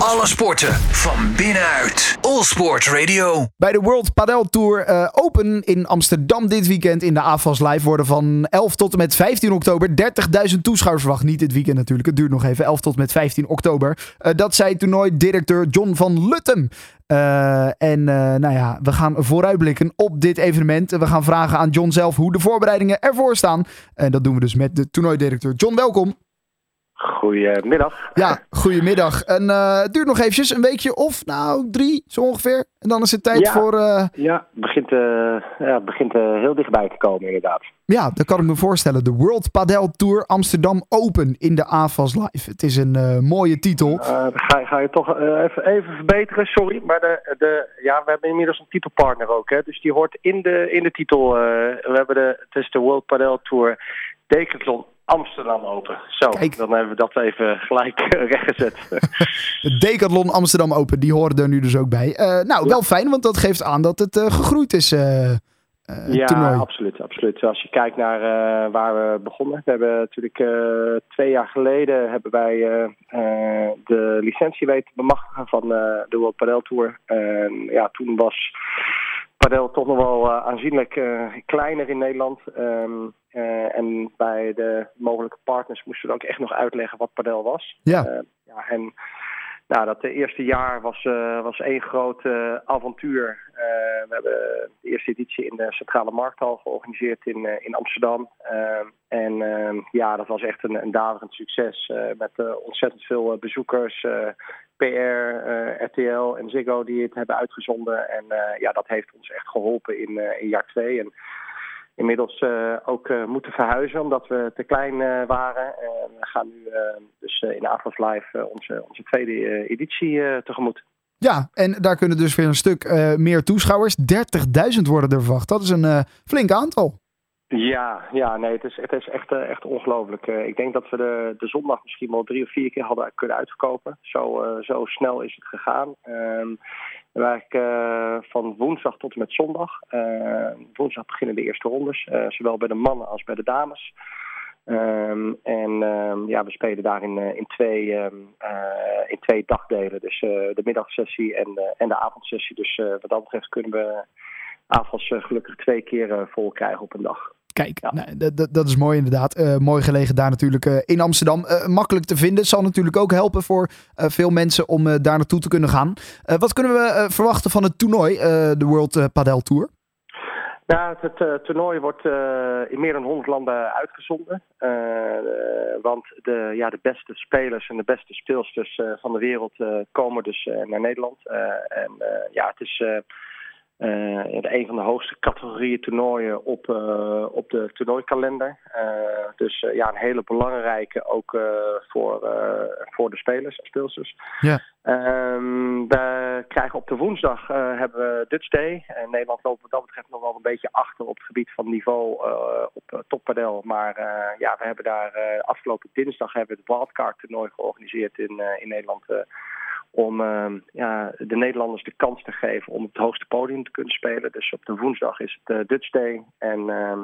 Alle sporten van binnenuit. All Sport Radio. Bij de World Padel Tour eh, Open in Amsterdam dit weekend in de AFAS Live worden van 11 tot en met 15 oktober 30.000 toeschouwers verwacht. Niet dit weekend natuurlijk, het duurt nog even. 11 tot en met 15 oktober. Uh, dat zei toernooidirecteur John van Luttem. Uh, en nou ja, we gaan vooruitblikken op dit evenement. We gaan vragen aan John zelf hoe de voorbereidingen ervoor staan. En dat doen we dus met de toernooidirecteur. John, welkom. Goedemiddag. Ja, goedemiddag. En uh, het duurt nog eventjes, een weekje of nou drie, zo ongeveer. En dan is het tijd ja, voor... Uh... Ja, het begint, uh, ja, begint heel dichtbij te komen inderdaad. Ja, dat kan ik me voorstellen. De World Padel Tour Amsterdam Open in de AFAS Live. Het is een mooie titel. ga, ga je toch even, even verbeteren, sorry. Maar de, de, ja, we hebben inmiddels een titelpartner ook. Hè, dus die hoort in de, in de titel. we hebben de, het is de World Padel Tour Decathlon Amsterdam Open. Zo, Kijk. dan hebben we dat even gelijk rechtgezet. de Decathlon Amsterdam Open, die horen er nu dus ook bij. Uh, nou, wel fijn, want dat geeft aan dat het uh, gegroeid is. Uh, ja, toernooi. absoluut, absoluut. Als je kijkt naar waar we begonnen. We hebben natuurlijk twee jaar geleden hebben wij de licentie weten bemachtigen van de World Padel Tour. ja, toen was padel toch nog wel aanzienlijk kleiner in Nederland. Um, uh, en bij de mogelijke partners moesten we ook echt nog uitleggen wat padel was. Ja. Ja en nou, dat eerste jaar was, uh, was één groot avontuur. we hebben de eerste editie in de Centrale Markthal georganiseerd in, in Amsterdam. en ja, dat was echt een, een daverend succes met ontzettend veel bezoekers. PR, RTL en Ziggo die het hebben uitgezonden. En ja, dat heeft ons echt geholpen in, in jaar twee. En inmiddels ook moeten verhuizen omdat we te klein waren. we gaan nu dus in Afros Live onze, onze tweede editie tegemoet. Ja, en daar kunnen dus weer een stuk meer toeschouwers. 30.000 worden er verwacht. Dat is een flink aantal. Ja, ja, nee, het is, het is echt, echt ongelooflijk. ik denk dat we de, de zondag misschien wel drie of vier keer hadden kunnen uitverkopen. Zo, zo snel is het gegaan. Ehm, we eigenlijk uh, van woensdag tot en met zondag. Uh, woensdag beginnen de eerste rondes, zowel bij de mannen als bij de dames. Um, en ja, we spelen daarin in, twee, in twee dagdelen. Dus de middagsessie en, en de avondsessie. Dus wat dat betreft kunnen we avonds gelukkig twee keer vol krijgen op een dag. Kijk, ja. nou, dat is mooi inderdaad. Uh, mooi gelegen daar natuurlijk uh, in Amsterdam. Uh, makkelijk te vinden. Zal natuurlijk ook helpen voor veel mensen om daar naartoe te kunnen gaan. wat kunnen we verwachten van het toernooi, de World Padel Tour? Nou, het, toernooi wordt in meer dan 100 landen uitgezonden. want de, ja, de beste spelers en de beste speelsters van de wereld komen dus naar Nederland. en ja, het is een van de hoogste categorieën toernooien op, uh, op de toernooikalender. Uh, dus ja, een hele belangrijke ook voor, voor de spelers en speelsters. Ja. Um, we krijgen op de woensdag hebben we Dutch Day. En Nederland loopt wat dat betreft nog wel een beetje achter op het gebied van niveau op toppadel. Maar ja, we hebben daar afgelopen dinsdag hebben we het wildcard toernooi georganiseerd in, in Nederland om uh, ja, de Nederlanders de kans te geven om op het hoogste podium te kunnen spelen. Dus op de woensdag is het uh, Dutch Day. En uh,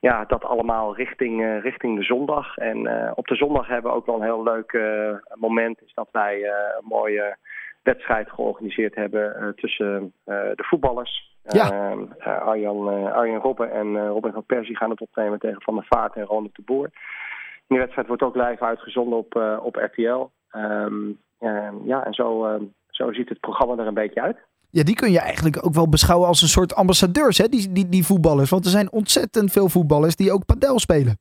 ja, dat allemaal richting, eh, richting de zondag. En op de zondag hebben we ook wel een heel leuk moment. Is dat wij een mooie wedstrijd georganiseerd hebben tussen de voetballers. Ja. Ehm, Arjan, Arjan Robben en Robin van Persie gaan het opnemen tegen Van der Vaart en Ronald de Boer. Die wedstrijd wordt ook live uitgezonden op, op RTL. Um, Ehm, ja, en zo, ehm, zo ziet het programma er een beetje uit. Ja, die kun je eigenlijk ook wel beschouwen als een soort ambassadeurs, hè? Die, die, die voetballers. Want er zijn ontzettend veel voetballers die ook padel spelen.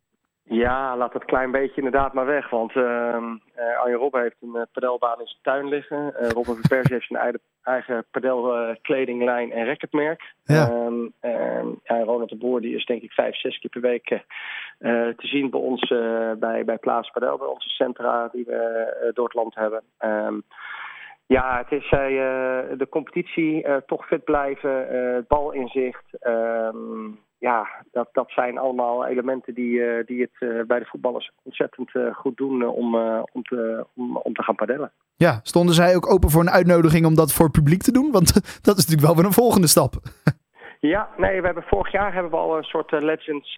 Ja, laat dat klein beetje inderdaad maar weg. Want uh, Arjen Robben heeft een uh, padelbaan in zijn tuin liggen. Uh, Robben van Persie heeft zijn eigen, eigen padelkledinglijn en racketmerk. Ja. Um, ja, Ronald de Boer die is denk ik vijf, zes keer per week te zien bij ons bij, bij Plaats Padel. Bij onze centra die we door het land hebben. Um, ja, het is uh, de competitie, uh, toch fit blijven, uh, balinzicht. Um, ja, dat, dat zijn allemaal elementen die, die het bij de voetballers ontzettend goed doen om, om, te, om, om te gaan padellen. Ja, stonden zij ook open voor een uitnodiging om dat voor het publiek te doen? Want dat is natuurlijk wel weer een volgende stap. Ja, nee, we hebben vorig jaar hebben we al een soort Legends,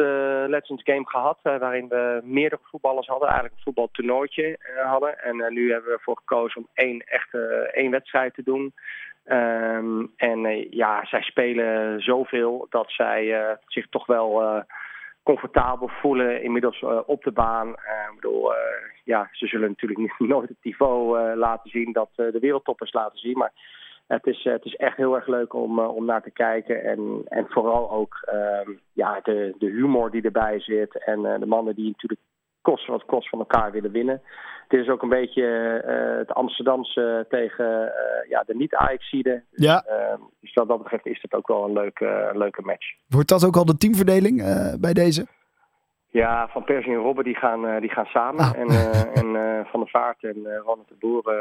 Legends game gehad. waarin we meerdere voetballers hadden. Eigenlijk een voetbaltoernooitje hadden. En nu hebben we ervoor gekozen om één echte één wedstrijd te doen. Ehm, en ja, zij spelen zoveel dat zij zich toch wel comfortabel voelen inmiddels op de baan. Ik bedoel, ja, ze zullen natuurlijk nooit het niveau laten zien dat de wereldtoppers laten zien. Maar het is, het is echt heel erg leuk om, om naar te kijken. En, en vooral ook ehm, ja, de, de humor die erbij zit. En de mannen die natuurlijk kost wat kost van elkaar willen winnen. Het is ook een beetje uh, het Amsterdamse tegen uh, ja, de niet-Ajaxide. Dus, ja. Uh, dus wat dat betreft is het ook wel een leuke, leuke match. Wordt dat ook al de teamverdeling bij deze? Ja, Van Persie en Robben die gaan, die gaan samen. Ah. En, en Van der Vaart en Ronald de Boer,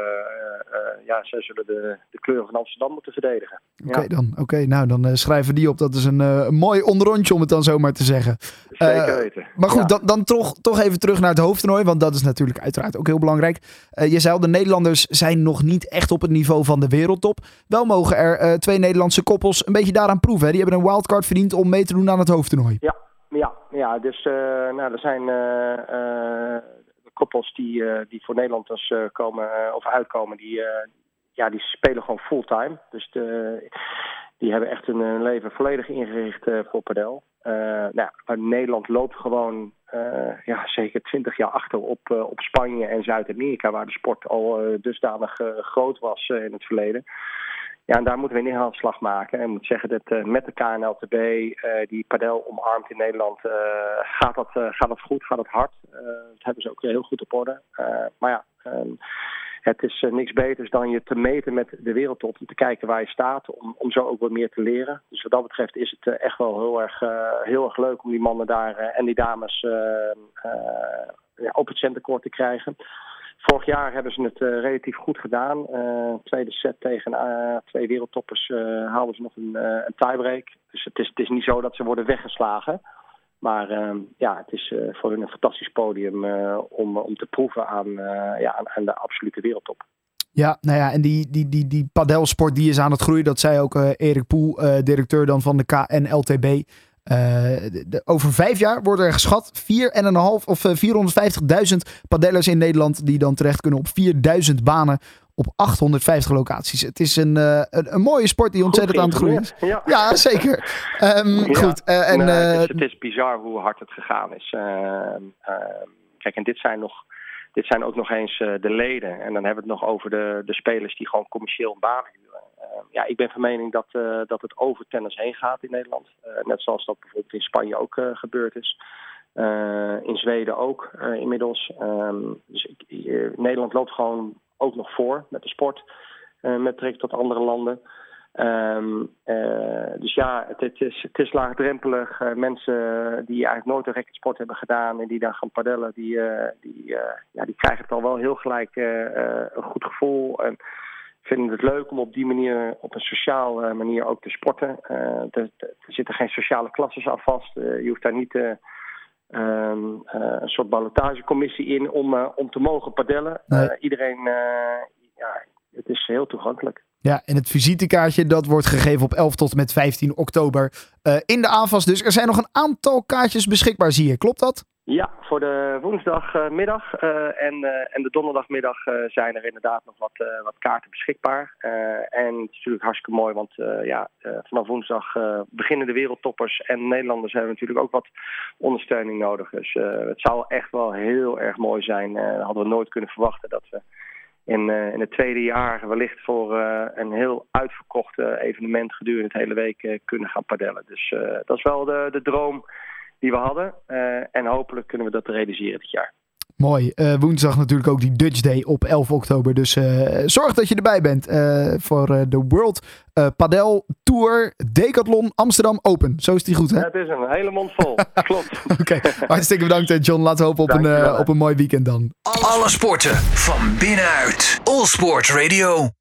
ja, zij zullen de, de kleuren van Amsterdam moeten verdedigen. Oké okay, dan, oké nou dan schrijven die op. Dat is een, een mooi onderrondje om het dan zo maar te zeggen. Zeker weten. Maar goed, ja. dan, dan toch, toch even terug naar het hoofdtoernooi, want dat is natuurlijk uiteraard ook heel belangrijk. Je zei al, de Nederlanders zijn nog niet echt op het niveau van de wereldtop. Wel mogen er twee Nederlandse koppels een beetje daaraan proeven. Hè? Die hebben een wildcard verdiend om mee te doen aan het hoofdtoernooi. Ja, ja, ja dus uh, nou, er zijn koppels die, die voor Nederlanders komen of uitkomen, die, ja, die spelen gewoon fulltime. Dus de, die hebben echt hun leven volledig ingericht voor padel. Nou, Nederland loopt gewoon ja, zeker twintig jaar achter op, op Spanje en Zuid-Amerika, waar de sport al dusdanig groot was in het verleden. Ja, en daar moeten we een inhaalslag maken. En ik moet zeggen dat met de KNLTB, die padel omarmt in Nederland, gaat, dat, gaat dat goed, gaat dat hard. dat hebben ze ook heel goed op orde. maar ja, het is niks beters dan je te meten met de wereldtop. Om te kijken waar je staat. Om, om zo ook wat meer te leren. Dus wat dat betreft is het echt wel heel erg, heel erg leuk om die mannen daar en die dames ja, op het centercourt te krijgen. Vorig jaar hebben ze het relatief goed gedaan. tweede set tegen twee wereldtoppers haalden ze nog een, een tiebreak. Dus het is, het is niet zo dat ze worden weggeslagen. Maar uh, ja, het is voor hun een fantastisch podium om, om te proeven aan, ja, aan, de absolute wereldtop. Ja, nou ja, en die, die, die, die padelsport die is aan het groeien. Dat zei ook Erik Poel, directeur dan van de KNLTB. De, de, over vijf jaar wordt er geschat 4,5 of 450.000 padellers in Nederland die dan terecht kunnen op 4000 banen op 850 locaties. Het is een, uh, een, een, mooie sport die ontzettend aan het groeien is. Ja, ja zeker. Um, ja. Goed. Uh, en, het, is, het, is, bizar hoe hard het gegaan is. kijk, en dit zijn, nog, dit zijn ook nog eens de leden. En dan hebben we het nog over de, de spelers die gewoon commercieel een baan huren. Ja, ik ben van mening dat, dat het over tennis heen gaat in Nederland. net zoals dat bijvoorbeeld in Spanje ook gebeurd is. in Zweden ook inmiddels. Um, dus ik, Nederland loopt gewoon ook nog voor met de sport. Met trek tot andere landen. Uh, dus ja, het, het, is, het is laagdrempelig. Mensen die eigenlijk nooit een racketsport hebben gedaan en die daar gaan padellen, die, die, ja, die krijgen het al wel heel gelijk een goed gevoel. Vinden het leuk om op die manier, op een sociale manier ook te sporten. Er, er, zitten geen sociale klasses aan vast. je hoeft daar niet Um, uh, een soort ballotagecommissie in om, om te mogen padellen. Nee. Iedereen, ja, het is heel toegankelijk. Ja, en het visitekaartje dat wordt gegeven op 11 tot met 15 oktober in de aanvas. Dus er zijn nog een aantal kaartjes beschikbaar, zie je. Klopt dat? Ja, voor de woensdagmiddag uh, en, uh, en de donderdagmiddag uh, zijn er inderdaad nog wat, wat kaarten beschikbaar. en het is natuurlijk hartstikke mooi, want ja, vanaf woensdag beginnen de wereldtoppers en Nederlanders hebben natuurlijk ook wat ondersteuning nodig. Dus het zou echt wel heel erg mooi zijn. dat hadden we nooit kunnen verwachten dat we in, in het tweede jaar wellicht voor een heel uitverkocht evenement gedurende het hele week kunnen gaan padellen. Dus dat is wel de, de droom die we hadden. Uh, en hopelijk kunnen we dat realiseren dit jaar. Mooi. Uh, woensdag natuurlijk ook die Dutch Day op 11 oktober. Dus uh, zorg dat je erbij bent voor de World Padel Tour Decathlon Amsterdam Open. Zo is die goed, hè? Ja, het is een hele mond vol. Klopt. Oké, okay. hartstikke bedankt John. Laten we hopen op een, op een mooi weekend dan. Alle sporten van binnenuit. All Sport Radio.